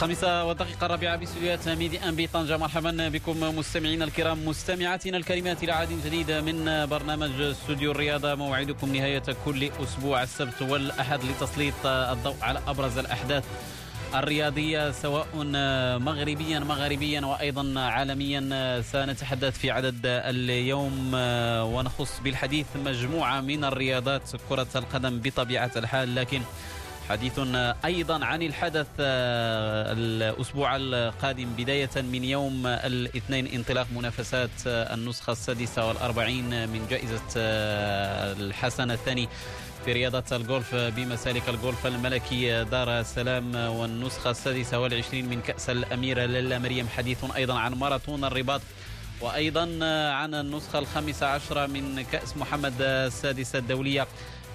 الخامسة والدقيقة الرابعة باستديوهات ميدي أن بطنجة. مرحبا بكم مستمعينا الكرام. مستمعاتنا الكريمات إلى عدد جديد من برنامج استوديو الرياضة. موعدكم نهاية كل أسبوع السبت والأحد لتسليط الضوء على أبرز الأحداث الرياضية سواء مغربيا مغربيا وأيضا عالميا. سنتحدث في عدد اليوم ونخص بالحديث مجموعة من الرياضات كرة القدم بطبيعة الحال. لكن حديث أيضا عن الحدث الأسبوع القادم بداية من يوم الاثنين انطلاق منافسات النسخة السادسة والأربعين من جائزة الحسن الثاني في رياضة الجولف بمسالك الجولف الملكي دار السلام والنسخة السادسة والعشرين من كأس الأميرة للا مريم. حديث أيضا عن ماراثون الرباط وأيضا عن النسخة الخامسة عشرة من كأس محمد السادسة الدولية.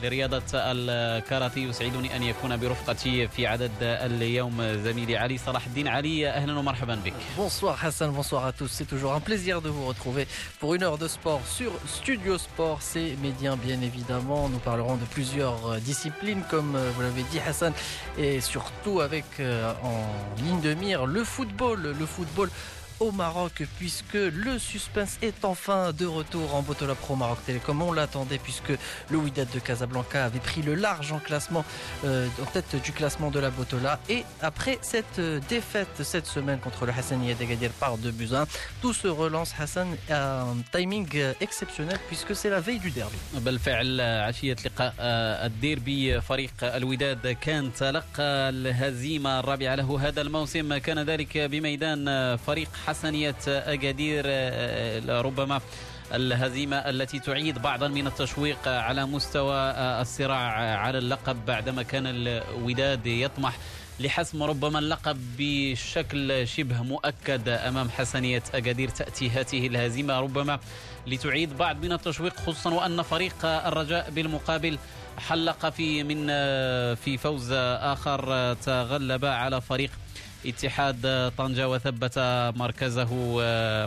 لرياضة الكاراتي يسعدني أن يكون برفقتي في عدد اليوم زميلي علي صلاح الدين علي أهلا ومرحبا بك Bonsoir Hassan, bonsoir à tous. C'est toujours un plaisir de vous retrouver pour une heure de sport sur Studio Sport. C'est médien bien évidemment. Nous parlerons de plusieurs disciplines comme vous l'avez dit Hassan et surtout avec en ligne de mire le football. Le football au Maroc puisque le suspense est enfin de retour en Botola Pro Maroc Télécom. On l'attendait puisque le Wydad de Casablanca avait pris le large en classement euh, en tête du classement de la Botola et après cette défaite cette semaine contre le Hassani d'Agadir par 2 buts 1, tout se relance Hassan à un timing exceptionnel puisque c'est la veille du derby. بالفعل عشية لقاء الديربي فريق الوداد كان تلقى الهزيمة الرابعة له هذا الموسم كان ذلك بميدان فريق حسنية أكادير ربما الهزيمة التي تعيد بعضا من التشويق على مستوى الصراع على اللقب بعدما كان الوداد يطمح لحسم ربما اللقب بشكل شبه مؤكد أمام حسنية أكادير تأتي هذه الهزيمة ربما لتعيد بعض من التشويق خصوصا وأن فريق الرجاء بالمقابل حلق في من في فوز آخر تغلب على فريق اتحاد طنجة وثبت مركزه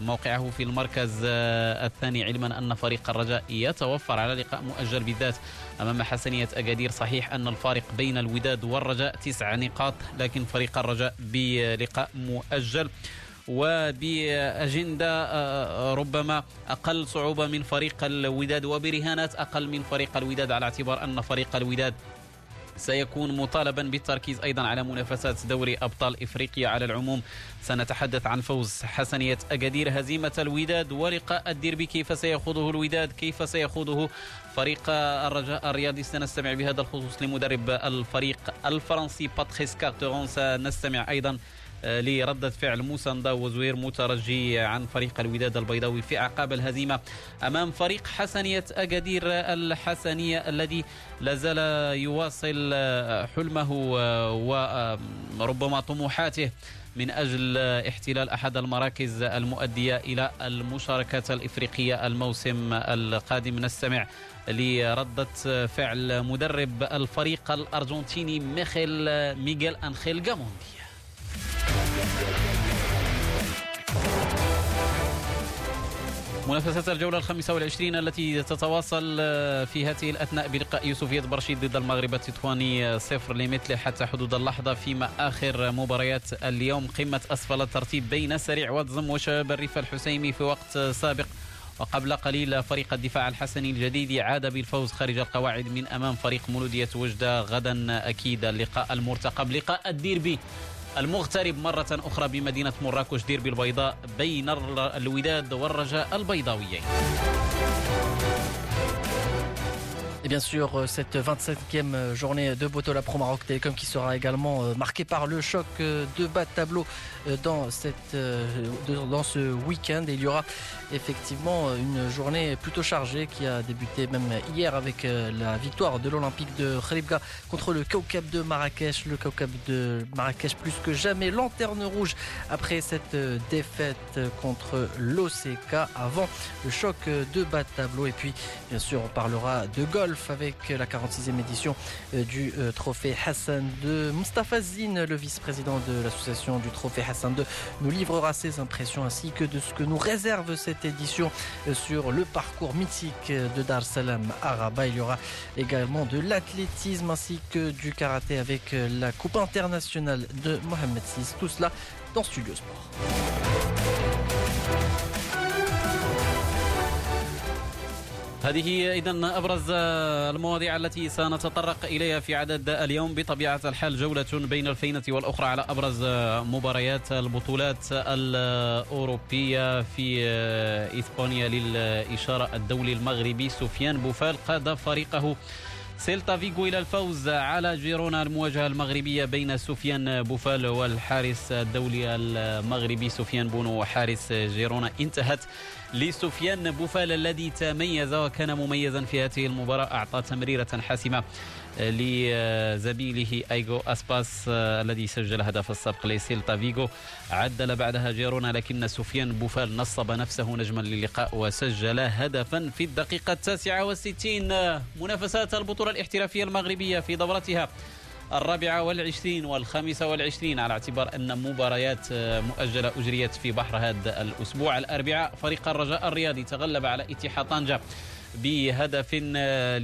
موقعه في المركز الثاني علما أن فريق الرجاء يتوفر على لقاء مؤجل بالذات أمام حسنية أكادير. صحيح أن الفارق بين الوداد والرجاء تسع نقاط لكن فريق الرجاء بلقاء مؤجل. وبأجندة ربما أقل صعوبة من فريق الوداد وبرهانات أقل من فريق الوداد على اعتبار أن فريق الوداد سيكون مطالبا بالتركيز أيضا على منافسات دوري أبطال إفريقيا على العموم. سنتحدث عن فوز حسنية أكادير هزيمة الوداد ولقاء الديربي. كيف سيخوضه الوداد؟ كيف سيخوضه فريق الرجاء الرياضي؟ سنستمع بهذا الخصوص لمدرب الفريق الفرنسي باتريس كارتيرون سنستمع أيضا لردة فعل موسى وزهير مترجي عن فريق الوداد البيضاوي في أعقاب الهزيمة أمام فريق حسنية أكادير الحسنية الذي لازال يواصل حلمه وربما طموحاته من أجل احتلال أحد المراكز المؤدية إلى المشاركة الإفريقية الموسم القادم. نستمع لردة فعل مدرب الفريق الأرجنتيني ميخيل ميغيل أنخيل جاموندي. منافسات الجولة الخامسة والعشرين التي تتواصل في هذه الأثناء بلقاء يوسفية برشيد ضد المغرب التطواني صفر لمثل حتى حدود اللحظة فيما آخر مباريات اليوم. قمة أسفل الترتيب بين سريع واتزم وشباب الريف الحسيمي في وقت سابق. وقبل قليل فريق الدفاع الحسني الجديد عاد بالفوز خارج القواعد من أمام فريق مولودية وجدة. غدا أكيد اللقاء المرتقب لقاء الديربي المغترب مرة أخرى بمدينة مراكش ديربي البيضاء بين الوداد والرجاء البيضاويين. Bien sûr, cette 25e journée de Botola Pro Maroc Télécom qui sera également marquée par le choc de bas de tableau dans, cette, dans ce week-end. Il y aura effectivement une journée plutôt chargée qui a débuté même hier avec la victoire de l'Olympique de Khalibga contre le Kaukab de Marrakech. Le Kaukab de Marrakech plus que jamais lanterne rouge après cette défaite contre l'OCK avant le choc de bas de tableau. Et puis, bien sûr, on parlera de golf avec la 46e édition du trophée Hassan II. Mustafa Zine, le vice-président de l'association du trophée Hassan II, nous livrera ses impressions ainsi que de ce que nous réserve cette édition sur le parcours mythique de Dar Salam Araba. Il y aura également de l'athlétisme ainsi que du karaté avec la Coupe internationale de Mohamed VI. Tout cela dans Studio Sport. هذه اذا أبرز المواضيع التي سنتطرق إليها في عدد اليوم. بطبيعة الحال جولة بين الفينة والأخرى على أبرز مباريات البطولات الأوروبية في إسبانيا للإشارة الدولي المغربي سفيان بوفال قاد فريقه سيلتا فيغو إلى الفوز على جيرونا المواجهة المغربية بين سفيان بوفال والحارس الدولي المغربي سفيان بونو وحارس جيرونا. انتهت لسفيان بوفال الذي تميز وكان مميزا في هذه المباراة. أعطى تمريرة حاسمة لزميله إياغو أسباس الذي سجل هدف السبق لسيلتا فيغو. عدل بعدها جيرونا لكن سفيان بوفال نصب نفسه نجما للقاء وسجل هدفا في الدقيقة التاسعة والستين. منافسات البطولة الاحترافية المغربية في دورتها الرابعة والعشرين والخامسة والعشرين على اعتبار أن مباريات مؤجلة أجريت في بحر هذا الأسبوع. الأربعاء فريق الرجاء الرياضي تغلب على اتحاد طنجة. بهدف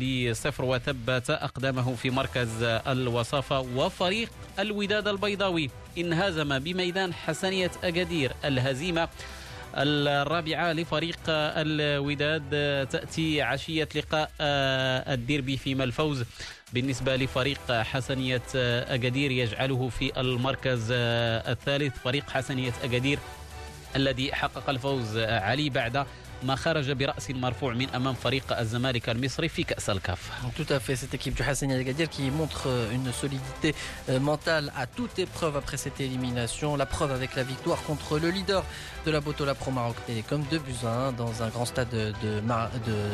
لصفر وثبت أقدامه في مركز الوصافة وفريق الوداد البيضاوي. انهزم بميدان حسنية أكادير الهزيمة الرابعة لفريق الوداد تأتي عشية لقاء الديربي فيما الفوز بالنسبة لفريق حسنية أكادير يجعله في المركز الثالث. فريق حسنية أكادير الذي حقق الفوز علي بعد ما خرج برأس مرفوع من أمام فريق الزمالك المصري في كأس الكاف. Tout à fait, cette équipe du Hassan Agadir qui montre une solidité mentale à toute épreuve après cette élimination. La preuve avec la victoire contre le leader de la Botola Pro Maroc Télécom, 2 buts à 1 dans un grand stade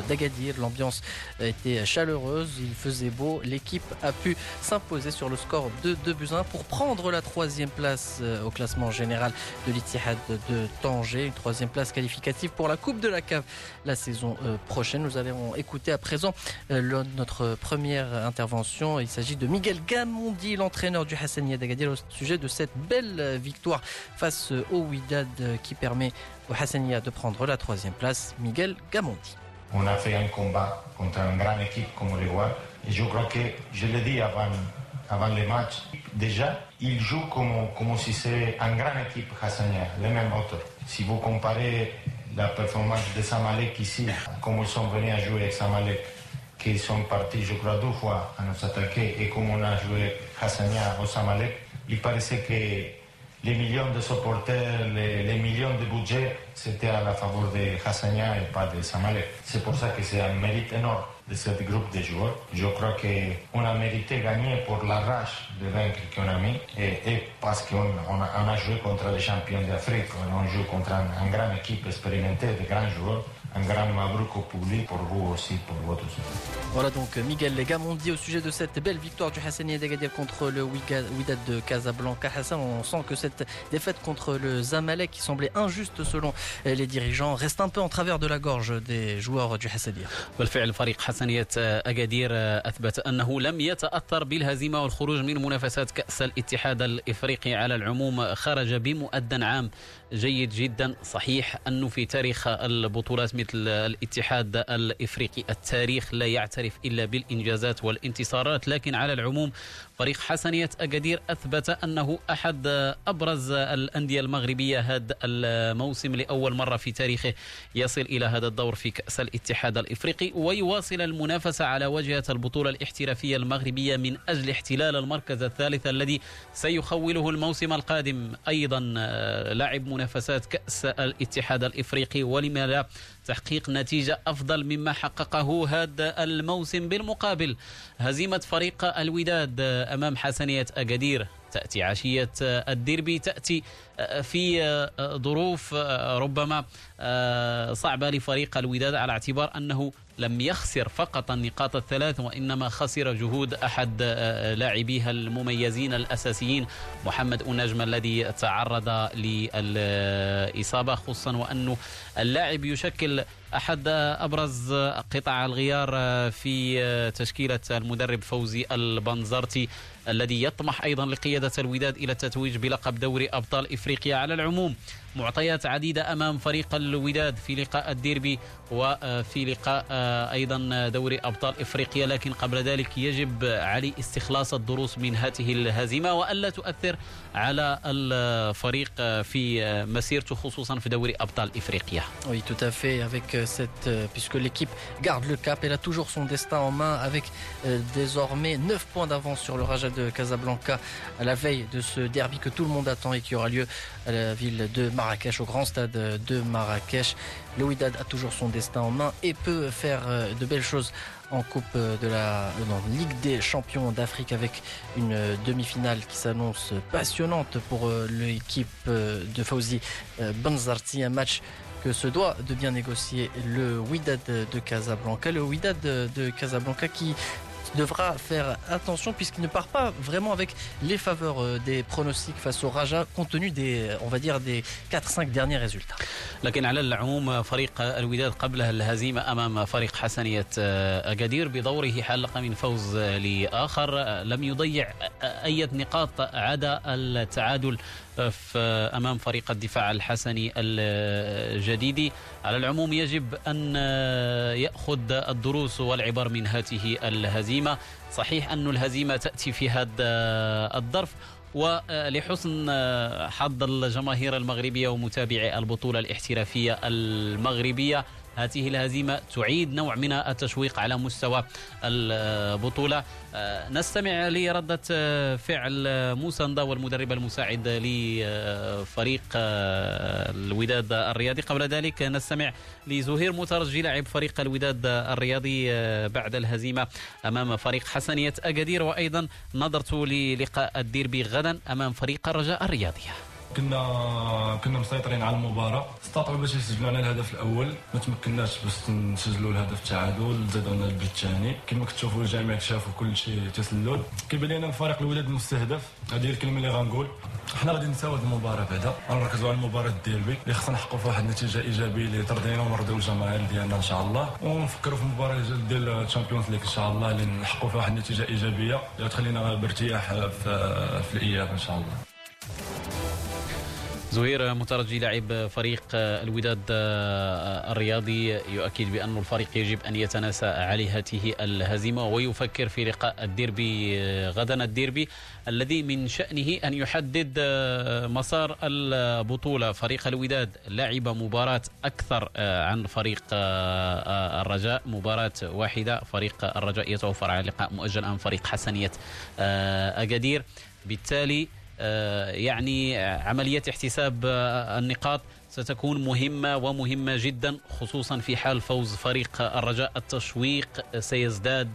d'Agadir. De, L'ambiance était chaleureuse, il faisait beau. L'équipe a pu s'imposer sur le score de 2 buts à 1 pour prendre la troisième place au classement général de l'Ittihad de Tanger. Une troisième place qualificative pour la Coupe de la la saison euh, prochaine. Nous allons écouter à présent euh, notre première intervention. Il s'agit de Miguel Gamondi, l'entraîneur du Hassania d'Agadir, au sujet de cette belle victoire face au Ouidad qui permet au Hassania de prendre la troisième place. Miguel Gamondi. On a fait un combat contre une grande équipe comme le Et je crois que, je l'ai dit avant, avant les matchs, déjà, il joue comme, comme si c'était une grande équipe Hassania, les mêmes auteurs. Si vous comparez la performance de Samalek ici, comme ils sont venus à jouer avec Samalek, qui sont partis, je crois, deux fois à nous attaquer, et comme on a joué Hassania au Samalek, il paraissait que les millions de supporters, les, millions de budget, c'était à la faveur de Hassania et pas de Samalek. C'est pour ça que c'est un mérite énorme de ce groupe de joueurs. Je crois qu'on a mérité gagner pour la rage de vaincre qu'on a mis et, parce qu'on a, joué contre les champions d'Afrique, on joue contre une grande équipe expérimentée de grands joueurs Un grand mabrouk au public pour vous aussi, pour votre soutien. Voilà donc Miguel Gamondi au sujet de cette belle victoire du Hassani d'Agadir contre le Wydad de Casablanca. Hassan, on sent que cette défaite contre le Zamalek qui semblait injuste selon les dirigeants reste un peu en travers de la gorge des joueurs du Hassani. بالفعل فريق حسنية أكادير أثبت أنه لم يتأثر بالهزيمة والخروج من منافسات كأس الاتحاد الإفريقي على العموم خرج بمؤدى عام جيد جدا. صحيح أنه في تاريخ البطولات مثل الاتحاد الإفريقي التاريخ لا يعترف إلا بالإنجازات والانتصارات لكن على العموم فريق حسنية أكادير أثبت أنه أحد أبرز الأندية المغربية هذا الموسم لأول مرة في تاريخه يصل إلى هذا الدور في كأس الاتحاد الإفريقي ويواصل المنافسة على واجهة البطولة الاحترافية المغربية من أجل احتلال المركز الثالث الذي سيخوله الموسم القادم. أيضا لعب منافسات كأس الاتحاد الإفريقي ولما لا تحقيق نتيجة أفضل مما حققه هذا الموسم بالمقابل. هزيمة فريق الوداد أمام حسنية أكادير. تأتي عشية الديربي تأتي في ظروف ربما صعبة لفريق الوداد على اعتبار أنه لم يخسر فقط النقاط الثلاث وإنما خسر جهود أحد لاعبيها المميزين الأساسيين محمد أنجم الذي تعرض للإصابة خصوصا وأنه اللاعب يشكل أحد أبرز قطع الغيار في تشكيلة المدرب فوزي البنزرتي. الذي يطمح أيضا لقيادة الوداد إلى التتويج بلقب دوري أبطال إفريقيا على العموم. معطيات عديدة أمام فريق الوداد في لقاء الديربي وفي لقاء أيضا دوري أبطال إفريقيا. لكن قبل ذلك يجب علي استخلاص الدروس من هذه الهزيمة وألا تؤثر على الفريق في مسيرته خصوصا في دوري أبطال إفريقيا. Oui, tout à fait. Avec cette, puisque l'équipe garde le cap, elle a toujours son destin en main avec désormais 9 points d'avance sur le Raja de Casablanca à la veille de ce derby que tout le monde attend et qui aura lieu à la ville de Marrakech, au grand stade de Marrakech. Le Wydad a toujours son destin en main et peut faire de belles choses en Coupe de la Ligue des champions d'Afrique avec une demi-finale qui s'annonce passionnante pour l'équipe de Fauzi Banzarti. Un match que se doit de bien négocier le Wydad de Casablanca. Le Wydad de Casablanca qui devra faire attention puisqu'il ne part pas vraiment avec les faveurs des pronostics face au Raja compte tenu des on va dire des 4-5 derniers résultats. لكن على العموم فريق الوداد قبل الهزيمة أمام فريق حسنية أكادير بدوره حلق من فوز لآخر لم يضيع أي نقاط عدا التعادل أمام فريق الدفاع الحسني الجديدي على العموم يجب أن يأخذ الدروس والعبر من هذه الهزيمة. صحيح أن الهزيمة تأتي في هذا الظرف. ولحسن حظ الجماهير المغربية ومتابعي البطولة الاحترافية المغربية هذه الهزيمة تعيد نوع من التشويق على مستوى البطولة. نستمع لردة فعل موسى والمدرب المساعد لفريق الوداد الرياضي. قبل ذلك نستمع لزهير مترجي لاعب فريق الوداد الرياضي بعد الهزيمة أمام فريق حسنية أكادير. وأيضا نظرت للقاء الديربي غدا أمام فريق الرجاء الرياضي. كنا كنا مسيطرين على المباراة. استطاعوا باش يسجلوا لنا الهدف الأول. ما تمكناش باش نسجلوا الهدف التعادل. زادوا لنا البيت الثاني. كما كتشوفوا الجميع شافوا كل شيء تسلل كيبان لنا الفريق الوداد مستهدف هذه هي الكلمة اللي غنقول. حنا غادي نساو هذه المباراة بعدا. غنركزوا على المباراه الديربي. اللي خصنا نحققوا فيها واحد النتيجة إيجابية اللي ترضينا ونرضيو الجماهير ديالنا إن شاء الله. ونفكروا في المباراه ديال ال Champions League إن شاء الله اللي نحققوا فيها واحد النتيجة إيجابية. اللي تخلينا بارتياح في, في الإياب إن شاء الله. زهير مترجي لاعب فريق الوداد الرياضي. يؤكد بأن الفريق يجب أن يتناسى عليه هذه الهزيمة ويفكر في لقاء الديربي غدا الديربي الذي من شأنه أن يحدد مسار البطولة. فريق الوداد لعب مباراة أكثر عن فريق الرجاء مباراة واحدة. فريق الرجاء يتوفر على لقاء مؤجل أمام فريق حسنية أكادير بالتالي يعني عملية احتساب النقاط. ستكون مهمة ومهمة جدا خصوصا في حال فوز فريق الرجاء التشويق سيزداد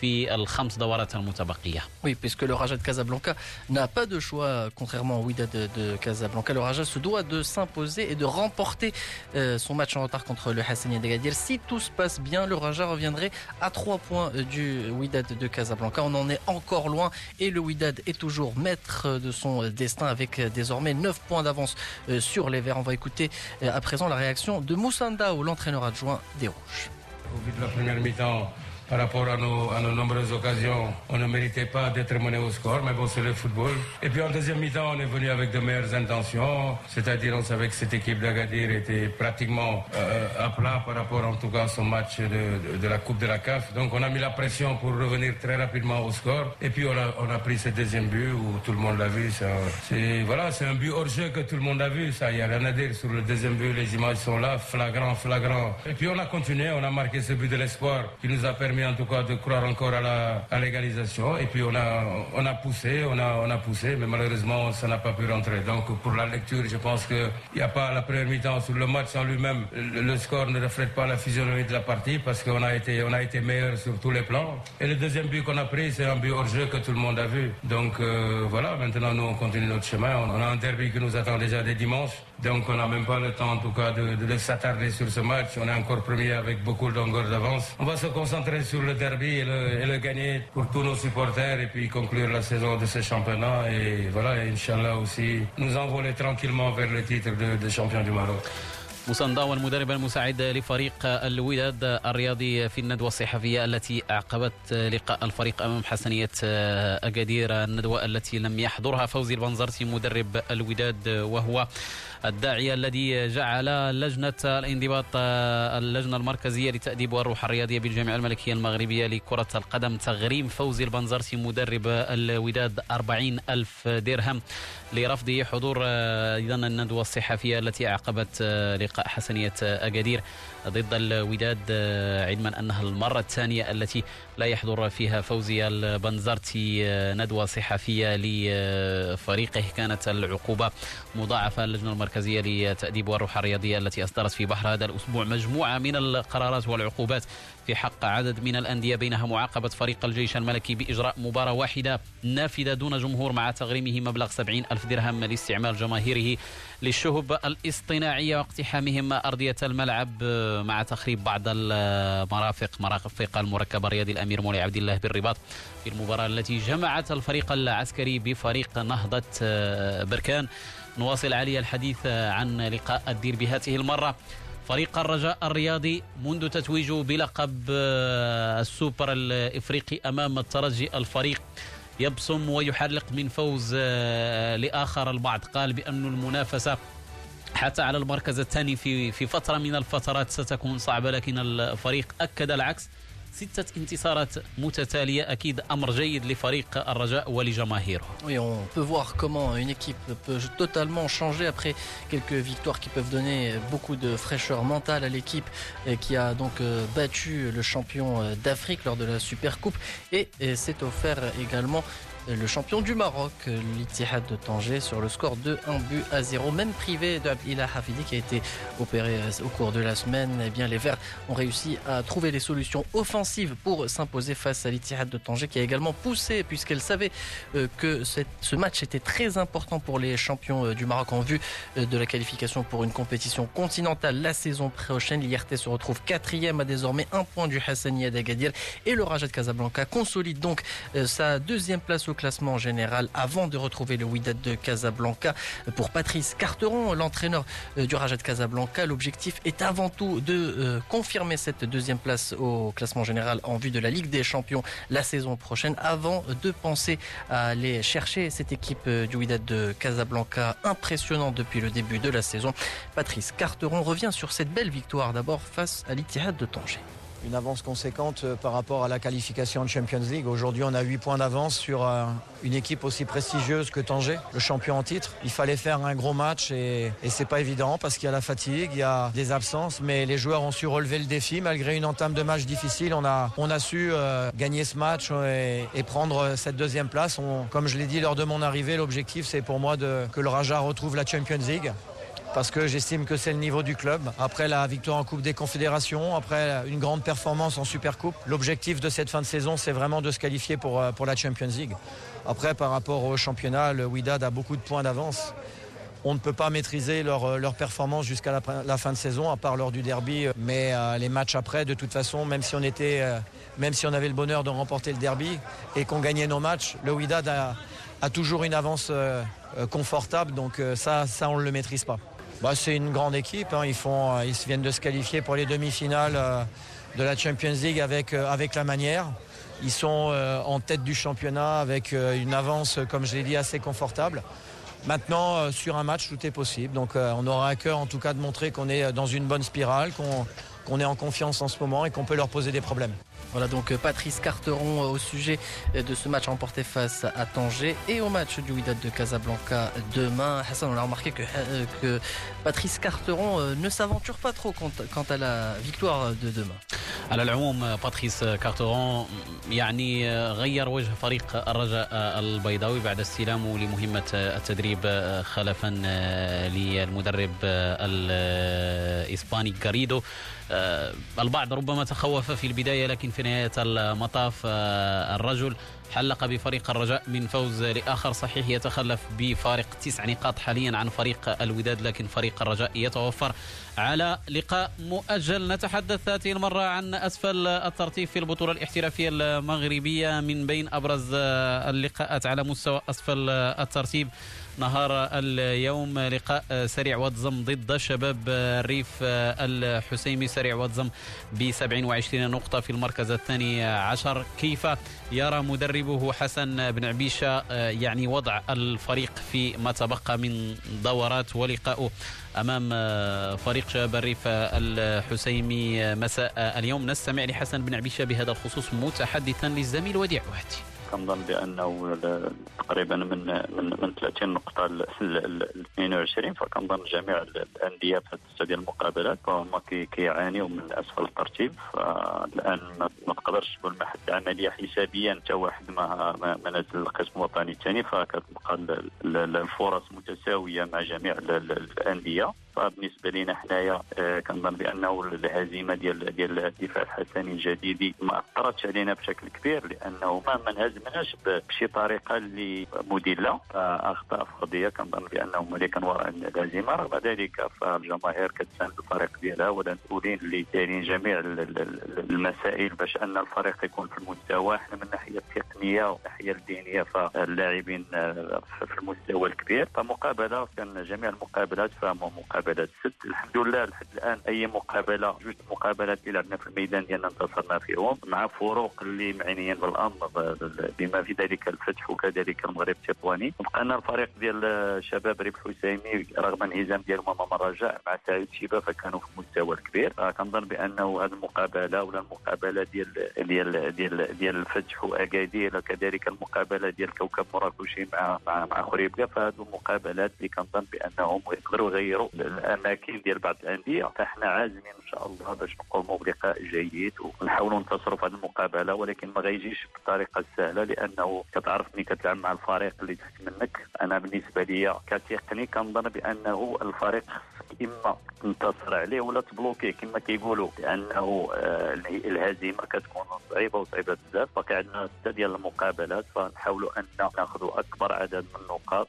في الخمس دورات المتبقية Oui, puisque le Raja de Casablanca n'a pas de choix, contrairement au Wydad de, de Casablanca. Le Raja se doit de s'imposer et de remporter euh, son match en retard contre le Hassani d'Agadir. Si tout se passe bien, le Raja reviendrait à 3 points du Wydad de Casablanca. On en est encore loin et le Wydad est toujours maître de son destin avec désormais 9 points d'avance euh, sur les Verts. on va écouter euh, à présent la réaction de Moussanda, l'entraîneur adjoint des Rouges. Au vu de la première mi-temps, par rapport à nos, nombreuses occasions, on ne méritait pas d'être mené au score, mais bon, c'est le football. Et puis en deuxième mi-temps, on est venu avec de meilleures intentions, c'est-à-dire on savait que cette équipe d'Agadir était pratiquement euh, à plat par rapport en tout cas à son match de, la Coupe de la CAF. Donc on a mis la pression pour revenir très rapidement au score. Et puis on a, pris ce deuxième but où tout le monde l'a vu. C'est voilà, un but hors jeu que tout le monde a vu. Ça, il n'y a rien à dire sur le deuxième but. Les images sont là, flagrant, flagrant. Et puis on a continué, on a marqué ce but de l'espoir qui nous a permis en tout cas de croire encore à la l'égalisation. Et puis on a, on a poussé, on a, on a poussé, mais malheureusement ça n'a pas pu rentrer. Donc pour la lecture, je pense qu'il n'y a pas la première mi-temps sur le match en lui-même. Le, le, score ne reflète pas la physionomie de la partie parce qu'on a été, on a été meilleur sur tous les plans. Et le deuxième but qu'on a pris, c'est un but hors jeu que tout le monde a vu. Donc euh, voilà, maintenant nous on continue notre chemin. On, on a un derby qui nous attend déjà dès dimanche. Donc on n'a même pas le temps en tout cas de, de, de s'attarder sur ce match. On est encore premier avec beaucoup de longueur d'avance. On va se concentrer sur le derby et le, et le, gagner pour tous nos supporters et puis conclure la saison de ce championnat. Et voilà, et Inch'Allah aussi, nous envoler tranquillement vers le titre de, de champion du Maroc. مساندا والمدرب المساعد لفريق الوداد الرياضي في الندوة الصحفية التي أعقبت لقاء الفريق أمام حسنية أكادير الندوة التي لم يحضرها فوزي البنزرتي مدرب الوداد وهو الداعية الذي جعل لجنة الانضباط اللجنة المركزية لتأديب والروح الرياضية بالجامعة الملكية المغربية لكرة القدم تغريم فوزي البنزرتي مدرب الوداد 40 ألف درهم لرفضه حضور أيضا الندوة الصحفية التي أعقبت لقاء حسنية أكادير ضد الوداد علما أنها المرة الثانية التي لا يحضر فيها فوزي البنزرتي ندوة صحفية لفريقه. كانت العقوبة مضاعفة اللجنة المركزية لتأديب والروح الرياضية التي أصدرت في بحر هذا الأسبوع مجموعة من القرارات والعقوبات في حق عدد من الأندية بينها معاقبة فريق الجيش الملكي بإجراء مباراة واحدة نافذة دون جمهور مع تغريمه مبلغ 70 ألف درهم لاستعمال جماهيره للشهب الاصطناعية واقتحامهم أرضية الملعب مع تخريب بعض المرافق مرافق المركب الرياضي الأمير مولاي عبد الله بالرباط في المباراة التي جمعت الفريق العسكري بفريق نهضة بركان. نواصل علي الحديث عن لقاء الدير بهذه المرة. فريق الرجاء الرياضي منذ تتويجه بلقب السوبر الإفريقي أمام الترجي الفريق. يبصم ويحرق من فوز لآخر البعض. قال بأن المنافسة حتى على المركز الثاني في في فترة من الفترات ستكون صعبة لكن الفريق أكد العكس. ستة انتصارات متتالية أكيد أمر جيد لفريق الرجاء ولجماهيره. Oui, on peut voir comment une équipe peut totalement changer après quelques victoires qui peuvent donner beaucoup de fraîcheur mentale à l'équipe qui a donc battu le champion d'Afrique lors de la Super Coupe et s'est offert également le champion du Maroc, l'Ittihad de Tanger, sur le score de 1 but à 0. Même privé de Hafidi qui a été opéré au cours de la semaine, eh bien, les Verts ont réussi à trouver les solutions offensives pour s'imposer face à l'Ittihad de Tanger qui a également poussé puisqu'elle savait que ce match était très important pour les champions du Maroc en vue de la qualification pour une compétition continentale la saison prochaine. L'IRT se retrouve quatrième à désormais un point du Hassani Agadir et le Raja de Casablanca consolide donc sa deuxième place au classement général avant de retrouver le Wydad de Casablanca. Pour Patrice Carteron, l'entraîneur du Raja de Casablanca, l'objectif est avant tout de confirmer cette deuxième place au classement général en vue de la Ligue des Champions la saison prochaine avant de penser à aller chercher cette équipe du Wydad de Casablanca impressionnante depuis le début de la saison. Patrice Carteron revient sur cette belle victoire d'abord face à l'Ittihad de Tanger une avance conséquente par rapport à la qualification en Champions League. Aujourd'hui, on a 8 points d'avance sur une équipe aussi prestigieuse que Tanger, le champion en titre. Il fallait faire un gros match et, et c'est pas évident parce qu'il y a la fatigue, il y a des absences, mais les joueurs ont su relever le défi malgré une entame de match difficile. On a, su euh, gagner ce match et, prendre cette deuxième place. Comme je l'ai dit lors de mon arrivée, l'objectif c'est pour moi de, que le Raja retrouve la Champions League parce que j'estime que c'est le niveau du club. Après la victoire en Coupe des Confédérations, après une grande performance en Super Coupe, l'objectif de cette fin de saison, c'est vraiment de se qualifier pour, pour la Champions League. Après, par rapport au championnat, le Wydad a beaucoup de points d'avance. On ne peut pas maîtriser leur, leur performance jusqu'à la, fin de saison, à part lors du derby. Mais euh, les matchs après, de toute façon, même si on était, euh, même si on avait le bonheur de remporter le derby et qu'on gagnait nos matchs, le Wydad a, a toujours une avance euh, confortable. Donc ça, ça, on ne le maîtrise pas. Bah, c'est une grande équipe. Hein. Ils, font, ils viennent de se qualifier pour les demi-finales euh, de la Champions League avec, euh, la manière. Ils sont euh, en tête du championnat avec une avance, comme je l'ai dit, assez confortable. Maintenant, sur un match, tout est possible. Donc on aura à cœur en tout cas de montrer qu'on est dans une bonne spirale, qu'on est en confiance en ce moment et qu'on peut leur poser des problèmes. Voilà donc Patrice Carteron au sujet de ce match remporté face à Tanger et au match du Wydad de Casablanca demain. Hassan, on a remarqué que Patrice Carteron ne s'aventure pas trop quant, à la victoire de demain. على العموم باتريس كارتورون يعني غير وجه فريق الرجاء البيضاوي بعد استلامه لمهمة التدريب خلفا للمدرب الإسباني غاريدو البعض ربما تخوف في البداية لكن في نهاية المطاف الرجل حلق بفريق الرجاء من فوز لآخر صحيح يتخلف بفارق تسع نقاط حاليا عن فريق الوداد لكن فريق الرجاء يتوفر على لقاء مؤجل. نتحدث هذه المرة عن أسفل الترتيب في البطولة الاحترافية المغربية من بين أبرز اللقاءات على مستوى أسفل الترتيب. نهار اليوم لقاء سريع واتزم ضد شباب الريف الحسيمي. سريع واتزم ب 27 نقطة في المركز الثاني عشر. كيف يرى مدربه حسن بن عبيشة يعني وضع الفريق في ما تبقى من دورات ولقاءه أمام فريق شباب الريف الحسيمي؟ مساء اليوم. نستمع لحسن بن عبيشة بهذا الخصوص متحدثا للزميل وديع وهدي. كنظن بأنه تقريبا من من من 30 نقطة ل 22 فكنظن جميع الأندية في هذه ديال المقابلات فهم كيعانيوا من أسفل الترتيب. فالآن ما تقدرش تقول ما حد عملية حسابيا حتى واحد ما ما نزل القسم الوطني الثاني فكتبقى الفرص متساوية مع جميع الأندية. فبالنسبة لنا حنايا آه، كنظن بأنه الهزيمة ديال ديال الدفاع الحسني الجديدي ما أثرتش علينا بشكل كبير لأنه ما ما انهزمناش بشي طريقة اللي مدلة. اخطاء فرديه كنظن بأنه ملكا وراء الهزيمه رغم ذلك فالجماهير كتساند الفريق ديالها والمسؤولين اللي دايرين جميع المسائل باش أن الفريق يكون في المستوى. إحنا من الناحيه التقنيه والناحيه الدينية فاللاعبين آه، في المستوى الكبير. فمقابلة كان جميع المقابلات فهم مقابلات مقابلات ست. الحمد لله لحد الآن أي مقابلة جوج مقابلات اللي لعبنا في الميدان ديالنا انتصرنا فيهم مع فروق اللي معنيين بالأمر. بما في ذلك الفتح وكذلك المغرب التطواني بقينا الفريق ديال شباب ريب حسيمي رغم انهزام ديالهم امام الرجاء مع سعيد شيبة فكانوا في المستوى الكبير كنظن بأنه هذه المقابلة ولا المقابلة ديال ديال ديال ديال الفتح واكادير وكذلك المقابلة ديال كوكب مراكشي مع مع مع خريبكا فهذو المقابلات اللي كنظن بأنهم يقدروا يغيروا الأماكن ديال بعض الأندية. فإحنا عازمين إن شاء الله باش نقوموا بلقاء جيد ونحاولوا ننتصروا في هذه المقابلة ولكن ما غيجيش بالطريقة السهله لأنه كتعرف ملي كتلعب مع الفريق اللي تحت منك. أنا بالنسبة لي كتقني كنظن بأنه الفريق إما تنتصر عليه ولا تبلوكيه كما كيقولوا. لأنه آه، الهزيمة كتكون صعيبة وصعيبة بزاف. باقي عندنا سته ديال المقابلات فنحاولوا أن ناخذوا أكبر عدد من النقاط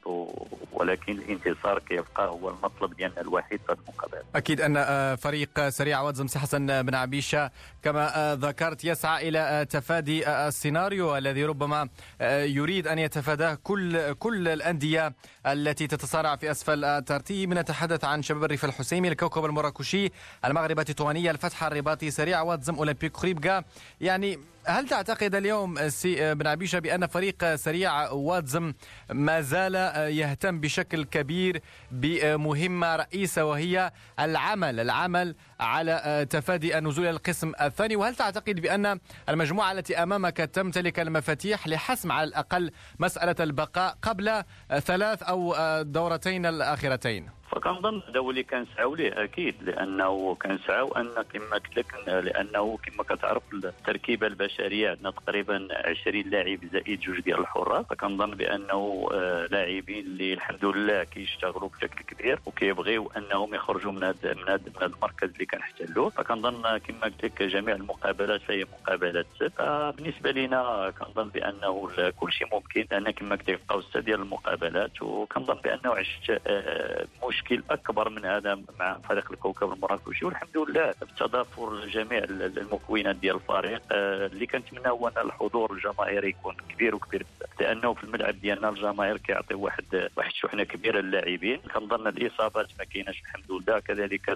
ولكن الانتصار كيبقى هو المطلب ديالنا الوحيد في المقابلات أكيد أن آه، فريق سريع وادي زم سي حسن بن عبيشة كما آه، ذكرت يسعى إلى تفادي السيناريو الذي ربما يريد أن يتفاداه كل كل الأندية التي تتصارع في أسفل الترتيب. نتحدث عن شباب الريف الحسيمي الكوكب المراكشي المغرب التطوانية الفتح الرباطي سريع وادي زم أولمبيك خريبكا يعني هل تعتقد اليوم سي بن عبيشة بأن فريق سريع وادي زم ما زال يهتم بشكل كبير بمهمة رئيسة وهي العمل العمل على تفادي النزول إلى القسم الثاني وهل تعتقد بأن المجموعة التي أمامك تمتلك المفاتيح لحسم على الأقل مسألة البقاء قبل ثلاث أو دورتين الأخيرتين؟ فكنظن هذا هو اللي كنسعاو ليه أكيد لأنه كنسعاو أن كما قلت لك لأنه كما كتعرف التركيبة البشرية عندنا تقريبا 20 لاعب زائد جوج ديال الحراس فكنظن بأنه آه، لاعبين اللي الحمد لله كيشتغلوا بشكل كبير وكيبغيو أنهم يخرجوا من هذا من هذا المركز اللي كنحتلوه فكنظن كما قلت لك جميع المقابلات فهي مقابلات بالنسبة لنا كنظن بأنه كل شيء ممكن. لأن كما قلت لك بقاو سته ديال المقابلات وكنظن بأنه عشت آه، مشكل أكبر من هذا مع فريق الكوكب المراكشي. والحمد لله بتضافر جميع المكونات ديال الفريق. آه، اللي كنتمنى هو أن الحضور الجماهيري يكون كبير وكبير لأنه في الملعب ديالنا الجماهير كيعطي واحد واحد شحنه كبيرة للاعبين. كنظن الإصابات ما كايناش الحمد لله. كذلك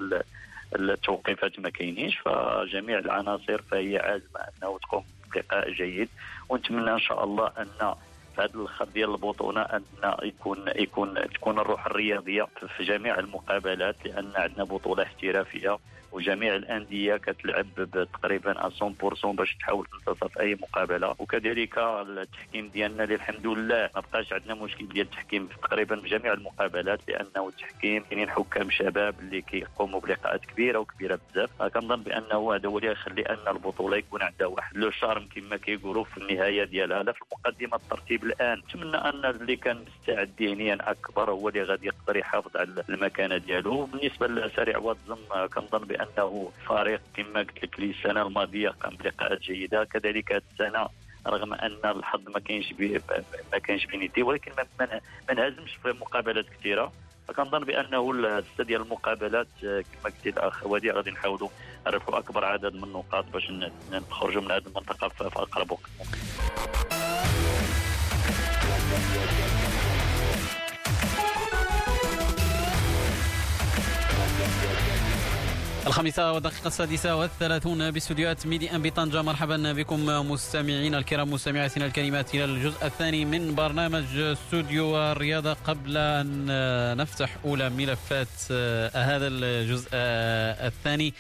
التوقيفات ما كاينينش فجميع العناصر فهي عازمة أنه تقوم بلقاء جيد. ونتمنى إن شاء الله أن هذا الخط ديال البطولة أن يكون يكون تكون الروح الرياضية في جميع المقابلات لأن عندنا بطولة احترافية وجميع الأندية كتلعب تقريبا 100% باش تحاول تنتصر في أي مقابلة. وكذلك التحكيم ديالنا اللي الحمد لله ما بقاش عندنا مشكل ديال التحكيم في تقريبا في جميع المقابلات لأنه التحكيم كاينين حكام شباب اللي كيقوموا بلقاءات كبيرة وكبيرة بزاف. كنظن بأنه هذا هو اللي يخلي أن البطولة يكون عندها واحد لو شارم كما كيقولوا في النهاية ديالها. لا في المقدمة الترتيب الآن. نتمنى أن اللي كان مستعد ذهنيا أكبر هو اللي غادي يقدر يحافظ على المكانة ديالو. بالنسبة لسريع واتزم كنظن بأنه فريق كما قلت لك السنة الماضية قام بلقاءات جيدة. كذلك هذه السنة رغم أن الحظ ما كاينش ما كاينش بين يديه ولكن ما انهزمش في مقابلات كثيرة. فكنظن بأنه السته ديال المقابلات كما قلت الأخ وديع غادي نحاولوا نربحوا أكبر عدد من النقاط باش نخرجوا من هذه المنطقة في أقرب وقت. الخامسة والدقيقة السادسة والثلاثون باستديوهات ميدي أم بطنجة. مرحبا بكم مستمعينا الكرام مستمعاتنا الكريمات. إلى الجزء الثاني من برنامج استوديو الرياضة قبل أن نفتح أولى ملفات هذا الجزء الثاني.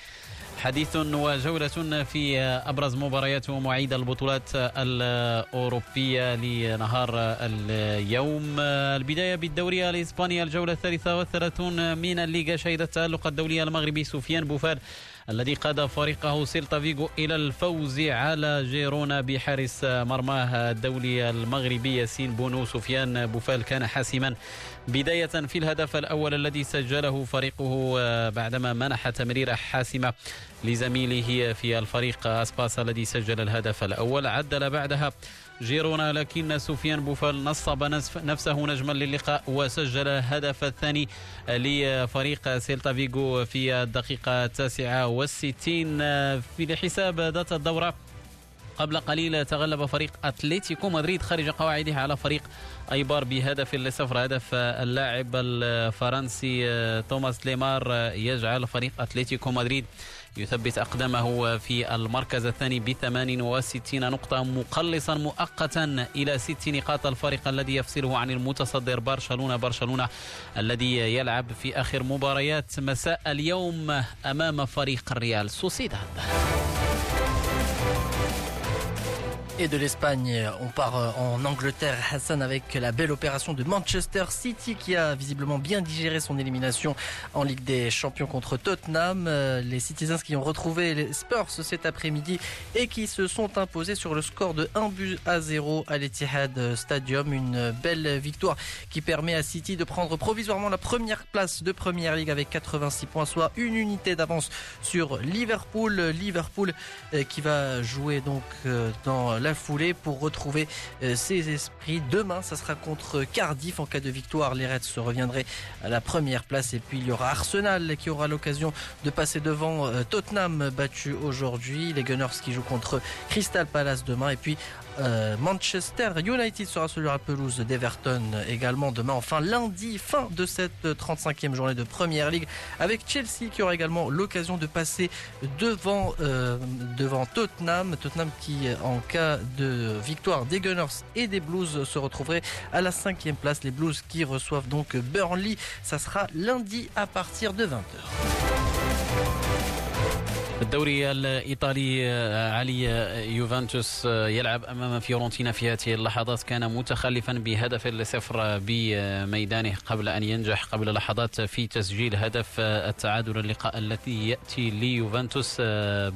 حديث وجولة في أبرز مباريات ومواعيد البطولات الأوروبية لنهار اليوم. البداية بالدوري الإسباني الجولة الثالثة والثلاثون من الليغا شهدت التألق الدولي المغربي سفيان بوفال الذي قاد فريقه سيلتا فيغو إلى الفوز على جيرونا بحارس مرماه الدولي المغربي ياسين بونو سفيان بوفال كان حاسما. بداية في الهدف الأول الذي سجله فريقه بعدما منح تمريرة حاسمة لزميله في الفريق أسباس الذي سجل الهدف الأول. عدل بعدها جيرونا لكن سفيان بوفال نصب نفسه نجما للقاء وسجل الهدف الثاني لفريق سيلتا فيغو في الدقيقة التاسعة والستين. في الحساب ذات الدورة قبل قليل تغلب فريق أتلتيكو مدريد خارج قواعده على فريق أيبار بهدف لصفر. هدف اللاعب الفرنسي توماس ليمار يجعل فريق أتلتيكو مدريد يثبت أقدامه في المركز الثاني ب 68 نقطة مقلصا مؤقتا إلى ست نقاط الفارق الذي يفصله عن المتصدر برشلونة. برشلونة الذي يلعب في آخر مباريات مساء اليوم أمام فريق الريال سوسيداد. Et de l'Espagne, on part euh, en Angleterre, Hassan, avec la belle opération de Manchester City qui a visiblement bien digéré son élimination en Ligue des Champions contre Tottenham. Euh, les Citizens qui ont retrouvé les Spurs cet après-midi et qui se sont imposés sur le score de 1 but à 0 à l'Etihad Stadium. Une belle victoire qui permet à City de prendre provisoirement la première place de Première Ligue avec 86 points, soit une unité d'avance sur Liverpool. Liverpool euh, qui va jouer donc dans la foulée pour retrouver euh, ses esprits. Demain, ça sera contre Cardiff. En cas de victoire, les Reds se reviendraient à la première place. Et puis, il y aura Arsenal qui aura l'occasion de passer devant euh, Tottenham battu aujourd'hui. Les Gunners qui jouent contre Crystal Palace demain. Et puis, euh, Manchester United sera sur la pelouse d'Everton également demain. Enfin, lundi, fin de cette 35e journée de Première League avec Chelsea qui aura également l'occasion de passer devant, euh, devant Tottenham. Tottenham qui, en cas de victoire des Gunners et des Blues, se retrouverait à la cinquième place. Les Blues qui reçoivent donc Burnley. Ça sera lundi à partir de 20h. الدوري الإيطالي علي يوفنتوس يلعب أمام فيورنتينا في هذه اللحظات. كان متخلفا بهدف لصفر بميدانه قبل أن ينجح قبل لحظات في تسجيل هدف التعادل اللقاء الذي يأتي ليوفنتوس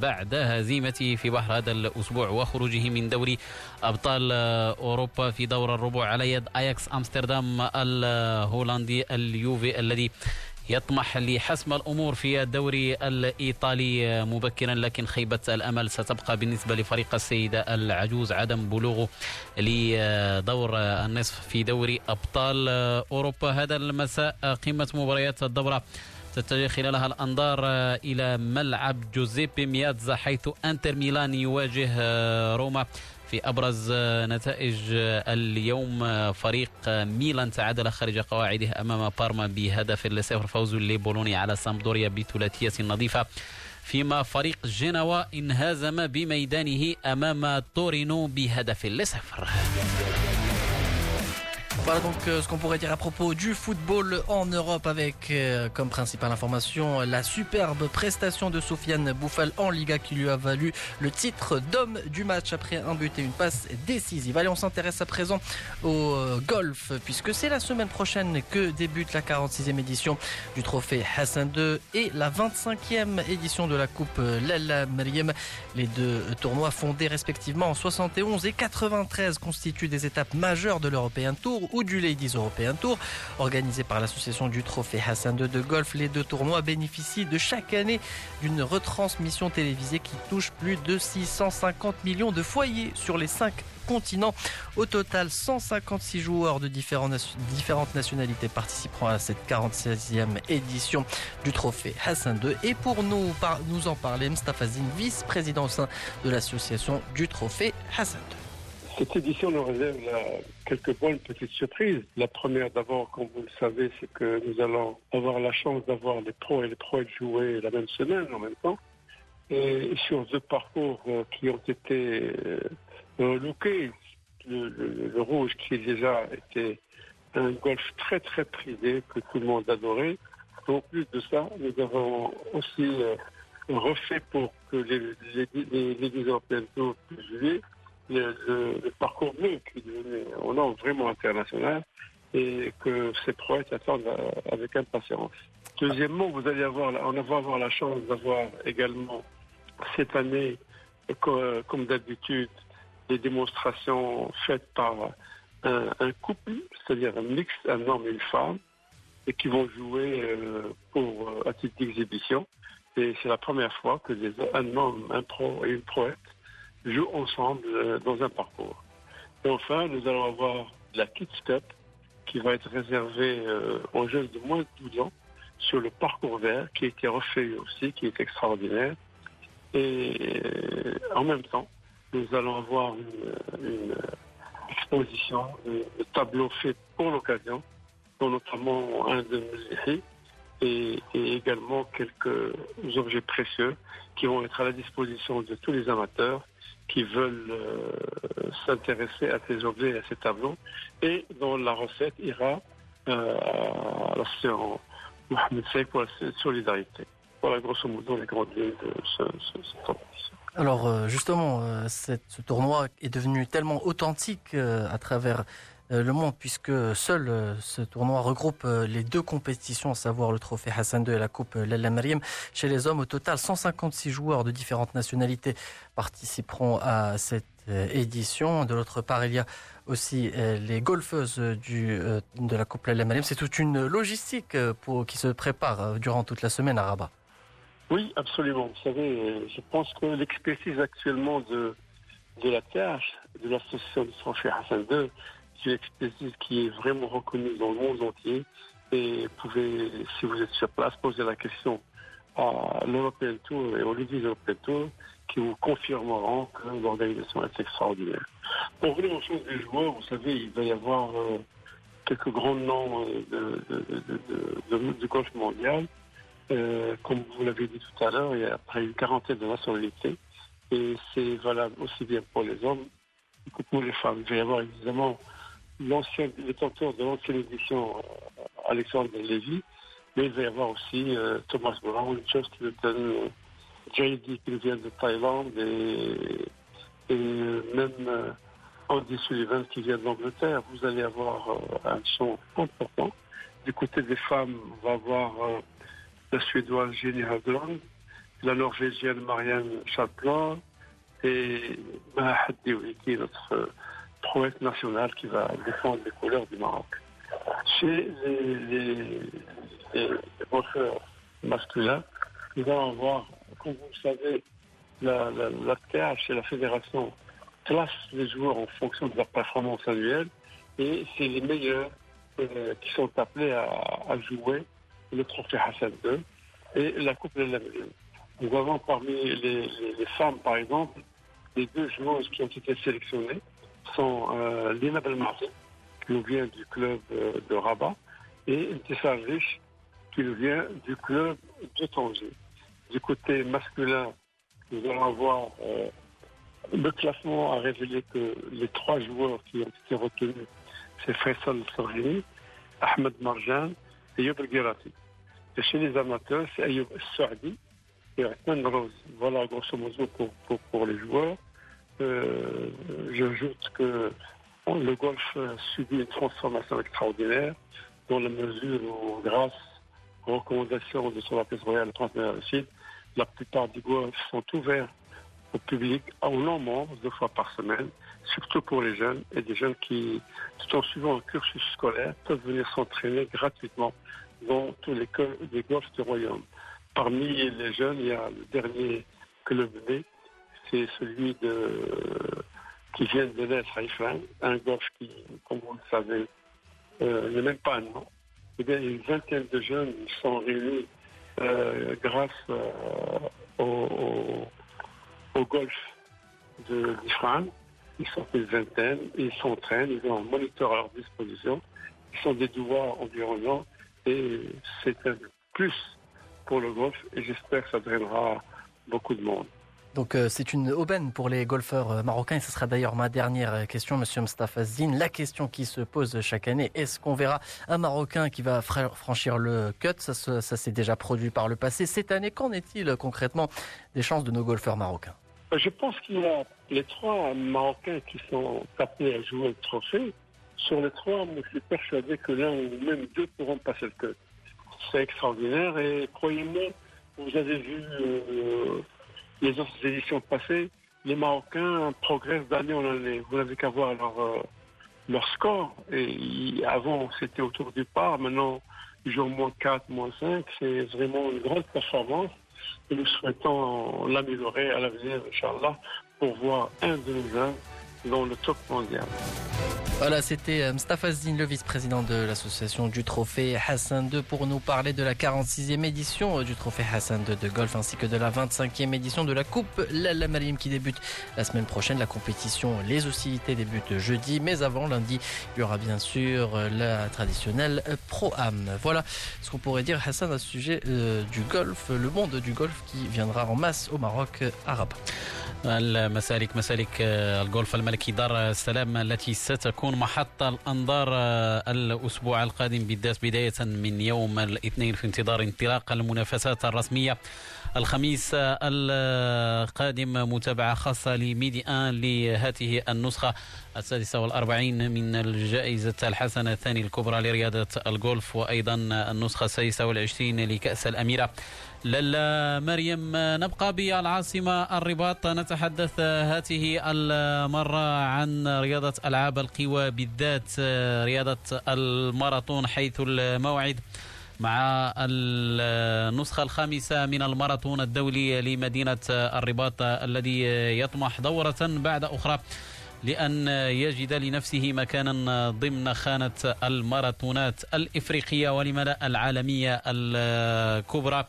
بعد هزيمته في بحر هذا الأسبوع وخروجه من دوري أبطال أوروبا في دور الربع على يد أياكس أمستردام الهولندي اليوفي الذي يطمح لحسم الأمور في الدوري الإيطالي مبكرا لكن خيبة الأمل ستبقى بالنسبة لفريق السيده العجوز عدم بلوغه لدور النصف في دوري أبطال أوروبا. هذا المساء قمة مباريات الدورة تتجه خلالها الأنظار إلى ملعب جوزيبي مياتزا حيث إنتر ميلان يواجه روما. في أبرز نتائج اليوم فريق ميلان تعادل خارج قواعده أمام بارما بهدف لصفر فوز لبولونيا على سامدوريا بثلاثية نظيفة. فيما فريق جنوا انهزم بميدانه أمام تورينو بهدف لصفر. Voilà donc euh, ce qu'on pourrait dire à propos du football en Europe avec euh, comme principale information la superbe prestation de Sofiane Bouffal en Liga qui lui a valu le titre d'homme du match après un but et une passe décisive. Allez, on s'intéresse à présent au euh, golf puisque c'est la semaine prochaine que débute la 46e édition du trophée Hassan II et la 25e édition de la Coupe Lalla Meriem. Les deux tournois fondés respectivement en 71 et 93 constituent des étapes majeures de l'European Tour ou du Ladies European Tour. Organisé par l'association du Trophée Hassan II de golf, les deux tournois bénéficient de chaque année d'une retransmission télévisée qui touche plus de 650 millions de foyers sur les cinq continents. Au total, 156 joueurs de différentes nationalités participeront à cette 46e édition du trophée Hassan II. Et pour nous, en parler, Mustafa vice-président au sein de l'association du trophée Hassan II. Cette édition nous réserve quelques bonnes petites surprises. La première, d'abord, comme vous le savez, c'est que nous allons avoir la chance d'avoir les pros et les pros jouer la même semaine en même temps. Et sur deux parcours euh, qui ont été euh, lookés, le, rouge qui déjà était un golf très très prisé que tout le monde adorait. En plus de ça, nous avons aussi euh, refait pour que les, les, les, les européennes le, parcours bleu qui est devenu un nom vraiment international et que ces prouesses attendent euh, avec impatience. Deuxièmement, vous allez avoir, on va avoir la chance d'avoir également cette année, comme d'habitude, des démonstrations faites par un, couple, c'est-à-dire un mix, un homme et une femme, et qui vont jouer euh, pour euh, à titre d'exhibition. Et c'est la première fois que des, un homme, un pro et une proette jouent ensemble euh, dans un parcours. Et enfin, nous allons avoir la Kids Cup qui va être réservée euh, aux jeunes de moins de 12 ans sur le parcours vert qui a été refait aussi, qui est extraordinaire. Et euh, en même temps, nous allons avoir une, exposition de, tableaux faits pour l'occasion, dont notamment un de mes et, et également quelques objets précieux qui vont être à la disposition de tous les amateurs qui veulent euh, s'intéresser à ces objets et à ces tableaux, et dont la recette ira euh, à l'association Mohamed Sey pour la solidarité. Voilà grosso modo les grandes lignes de ce, ce, Alors euh, justement, ce tournoi est devenu tellement authentique à travers euh, le monde, puisque seul euh, ce tournoi regroupe euh, les deux compétitions, à savoir le trophée Hassan II et la Coupe Lalla Mariam. Chez les hommes, au total, 156 joueurs de différentes nationalités participeront à cette édition. De l'autre part, il y a aussi les golfeuses du, de la Coupe Lalla Mariam. C'est toute une logistique qui se prépare durant toute la semaine à Rabat. Oui, absolument. Vous savez, je pense que l'expertise actuellement de, de la TH, de l'association du trophée Hassan II, une expertise qui est vraiment reconnue dans le monde entier. Et vous pouvez, si vous êtes sur place, poser la question à l'European Tour et au Ladies European Tour qui vous confirmeront que l'organisation est extraordinaire. Pour revenir aux choses des joueurs, vous savez, il va y avoir euh, quelques grands noms euh, de, du golf mondial. Euh, comme vous l'avez dit tout à l'heure, il y a près une quarantaine de nationalités. Et c'est valable aussi bien pour les hommes que pour les femmes. Il va y avoir évidemment l'ancien détenteur de l'ancienne édition, euh, Alexandre Lévy, mais il va y avoir aussi euh, Thomas Brown, Clinton, euh, JD qui vient de Thaïlande et, même Andy Sullivan qui vient d'Angleterre. Vous allez avoir un son important. Du côté des femmes, on va avoir la Suédoise Jenny Haglund, la Norvégienne Marianne Chaplin et Mahat est notre prouesse nationale qui va défendre les couleurs du Maroc. Chez les, les, les masculins, nous allons avoir, comme vous le savez, la, la, la TH et la fédération classent les joueurs en fonction de leur performance annuelle et c'est les meilleurs euh, qui sont appelés à, jouer le trophée Hassan II et la Coupe de la Nous avons parmi les, femmes, par exemple, les deux joueuses qui ont été sélectionnées sont euh, Lina Belmarti, qui nous vient du club euh, de Rabat, et Intissar Rich, qui nous vient du club de Tanger. Du côté masculin, nous allons avoir euh, Le classement a révélé que les trois joueurs qui ont été retenus, c'est Faisal Sorhini, Ahmed Marjan et Yob Girati. Et chez les amateurs, c'est Ayoub Saadi et Rahman Rose. Voilà grosso modo pour, pour, pour les joueurs. Euh, J'ajoute que le golf subit une transformation extraordinaire dans la mesure où, grâce aux recommandations de son Altesse Royale Transmédia Sud, la plupart des golfs sont ouverts au public au long membre deux fois par semaine, surtout pour les jeunes et des jeunes qui, tout en suivant un cursus scolaire, peuvent venir s'entraîner gratuitement dans tous les golfs du royaume. Parmi les jeunes, il y a le dernier club B, c'est celui de, qui vient de naître à Ifran, un golf qui, comme vous le savez, euh, n'est même pas un an. Eh bien, une vingtaine de jeunes sont réunis euh, grâce euh, au, golf d'Ifran. Ils sont une vingtaine, ils s'entraînent, ils ont un moniteur à leur disposition. Ils sont des douars environnants et c'est un plus pour le golf et j'espère que ça drainera beaucoup de monde. Donc euh, c'est une aubaine pour les golfeurs euh, marocains et ce sera d'ailleurs ma dernière euh, question, Monsieur Mustafa Zine. La question qui se pose chaque année, est-ce qu'on verra un Marocain qui va franchir le cut? Ça, s'est déjà produit par le passé. Cette année, qu'en est-il concrètement des chances de nos golfeurs marocains? Je pense qu'il y a les trois Marocains qui sont appelés à jouer le trophée. Sur les trois, je suis persuadé que l'un ou même deux pourront passer le cut. C'est extraordinaire et croyez-moi, vous avez vu... les autres éditions passées, les Marocains progressent d'année en année. Vous n'avez qu'à voir leur, euh, score. Et avant, c'était autour du par. Maintenant, ils jouent moins 4, moins 5. C'est vraiment une grande performance. Et nous souhaitons l'améliorer à l'avenir, Inch'Allah, pour voir un de nos dans le top mondial. Voilà, c'était Mustafa Zine, le vice-président de l'association du Trophée Hassan II, pour nous parler de la 46e édition du Trophée Hassan II de golf, ainsi que de la 25e édition de la Coupe Lalla Marim qui débute la semaine prochaine. La compétition, les hostilités débutent jeudi, mais avant lundi, il y aura bien sûr la traditionnelle Pro-Am. Voilà ce qu'on pourrait dire, Hassan, à ce sujet euh, du golf, le monde du golf qui viendra en masse au Maroc arabe. المسالك مسالك الجولف الملكي دار السلام التي ستكون محط الأنظار الأسبوع القادم بالذات بداية من يوم الاثنين في انتظار انطلاق المنافسات الرسمية. الخميس القادم متابعة خاصة لميدي آن لهذه النسخة السادسة والأربعين من الجائزة الحسنة الثانية الكبرى لرياضة الجولف وأيضا النسخة السادسة والعشرين لكأس الأميرة. لالا مريم نبقى بالعاصمة الرباط. نتحدث هذه المرة عن رياضة ألعاب القوى بالذات رياضة الماراثون حيث الموعد مع النسخة الخامسة من الماراثون الدولي لمدينة الرباط الذي يطمح دورة بعد أخرى لأن يجد لنفسه مكانا ضمن خانة الماراثونات الإفريقية ولمدى العالمية الكبرى.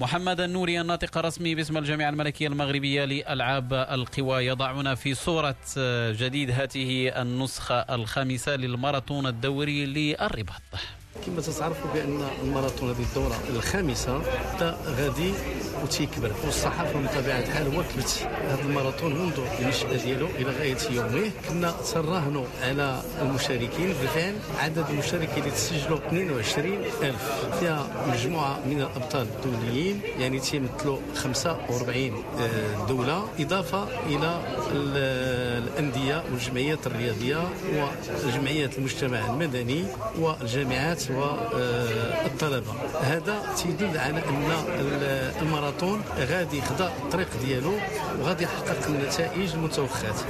محمد النوري الناطق الرسمي باسم الجامعة الملكية المغربية لألعاب القوى. يضعنا في صورة جديد هذه النسخة الخامسة للماراثون الدوري للرباط. كما تتعرفوا بأن الماراثون هذه الدورة الخامسة حتى غادي وتيكبر والصحافة بطبيعة الحال واكبت هذا الماراثون منذ النشاه ديالو إلى غاية يومه. كنا تراهنوا على المشاركين بالفعل عدد المشاركين اللي تسجلوا 22000 فيها مجموعة من الأبطال الدوليين يعني تيمثلوا 45 دولة. إضافة إلى الأندية والجمعيات الرياضية وجمعيات المجتمع المدني والجامعات والطلبه هذا تيدل على أن الماراثون غادي يخضع الطريق ديالو وغادي يحقق النتائج المتوخات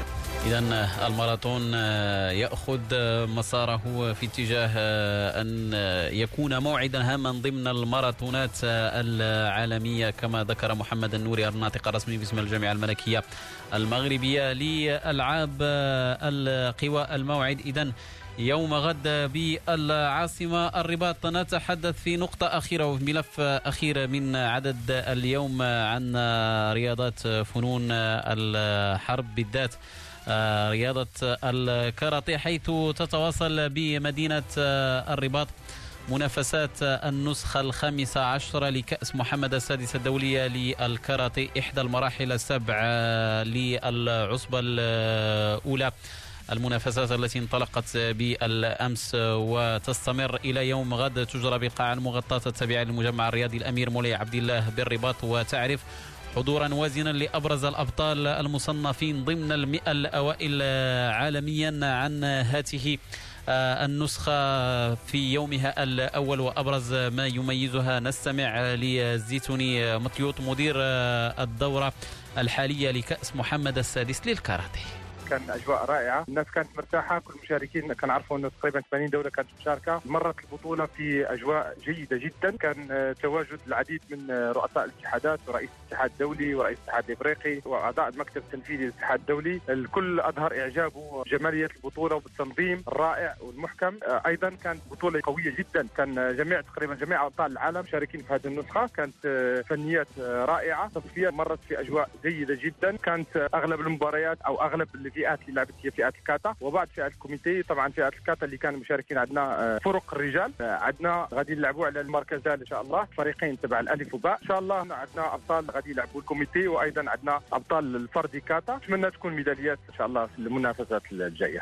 إذا الماراثون يأخذ مساره في اتجاه أن يكون موعدا هاما ضمن الماراثونات العالمية كما ذكر محمد النوري الناطق الرسمي باسم الجامعة الملكية المغربية لألعاب القوى الموعد. إذا يوم غد بالعاصمة الرباط نتحدث في نقطة أخيرة وفي ملف أخير من عدد اليوم عن رياضات فنون الحرب بالذات. رياضة الكاراتيه حيث تتواصل بمدينة الرباط منافسات النسخة الخامسة عشر لكأس محمد السادس الدولية للكاراتيه إحدى المراحل السبع للعصبة الأولى. المنافسات التي انطلقت بالأمس وتستمر إلى يوم غد. تجرى بالقاعه المغطاه التابعه للمجمع الرياضي الأمير مولاي عبد الله بالرباط. وتعرف حضورا وازنا لأبرز الأبطال المصنفين ضمن المئة الأوائل عالميا عن هاته النسخة في يومها الأول. وأبرز ما يميزها نستمع لزيتوني مطيوط مدير الدورة الحالية لكأس محمد السادس للكاراتيه. كان أجواء رائعة. الناس كانت مرتاحة كل المشاركين كان عرفوا إنه تقريبا 80 دولة كانت مشاركة. مرت البطولة في أجواء جيدة جدا. كان آه، تواجد العديد من آه، رؤساء الاتحادات ورئيس الاتحاد الدولي ورئيس الاتحاد الإفريقي وأعضاء المكتب التنفيذي للاتحاد الدولي. الكل أظهر اعجابه بجماليه البطولة وبالتنظيم الرائع والمحكم. آه، أيضا كانت بطولة قوية جدا. كان جميع تقريبا جميع أبطال العالم مشاركين في هذه النسخة. كانت فنيات رائعة. تصفيات مرت في أجواء جيدة جدا. كانت أغلب المباريات أو أغلب اللي الفئات اللي لعبت هي فئات الكاتا وبعد فئات الكوميتي طبعا فئات الكاتا اللي كانوا مشاركين عندنا آه، فرق الرجال. آه، عندنا غادي نلعبوا على المركزات إن شاء الله فريقين تبع الألف وباء. إن شاء الله عندنا أبطال غادي يلعبوا الكوميتي وأيضا عندنا أبطال الفردي كاتا. نتمنى تكون ميداليات إن شاء الله في المنافسات الجاية.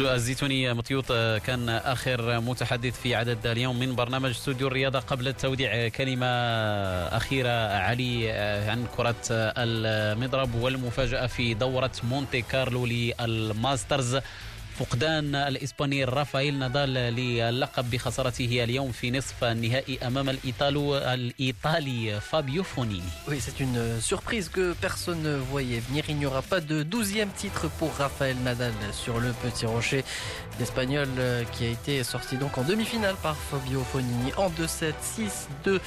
الزيتوني مطيوط كان آخر متحدث في عدد اليوم من برنامج استوديو الرياضة قبل التوديع. كلمة أخيرة علي عن كرة المضرب والمفاجأة في دورة مونتي كارلو للماسترز. فقدان الإسباني رافائيل نادال للقب بخسارته اليوم في نصف النهائي أمام الإيطالو الإيطالي فابيو فونيني. Oui, c'est une surprise que personne ne voyait venir. Il n'y aura pas de 12e titre pour Rafael Nadal sur le petit rocher. L'Espagnol euh, qui a été sorti donc en demi-finale par Fabio Fonini en 2-7, 6-2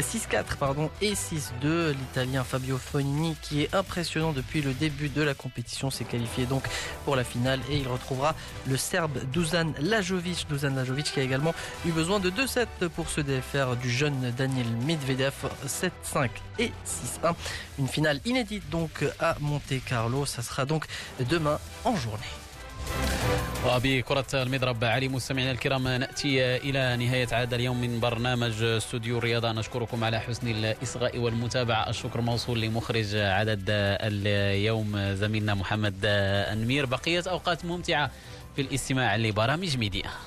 6-4 pardon et 6-2. L'Italien Fabio Fonini qui est impressionnant depuis le début de la compétition s'est qualifié donc pour la finale et il retrouvera le Serbe Dusan Lajovic. Dusan Lajovic qui a également eu besoin de 2-7 pour se défaire du jeune Daniel Medvedev 7-5 et 6-1. Une finale inédite donc à Monte Carlo. Ça sera donc demain en journée. وبكرة المضرب علي مستمعينا الكرام نأتي إلى نهاية عهد اليوم من برنامج استوديو الرياضة نشكركم على حسن الإصغاء والمتابعة. الشكر موصول لمخرج عدد اليوم زميلنا محمد أنمير. بقية أوقات ممتعة في الاستماع لبرامج ميديا.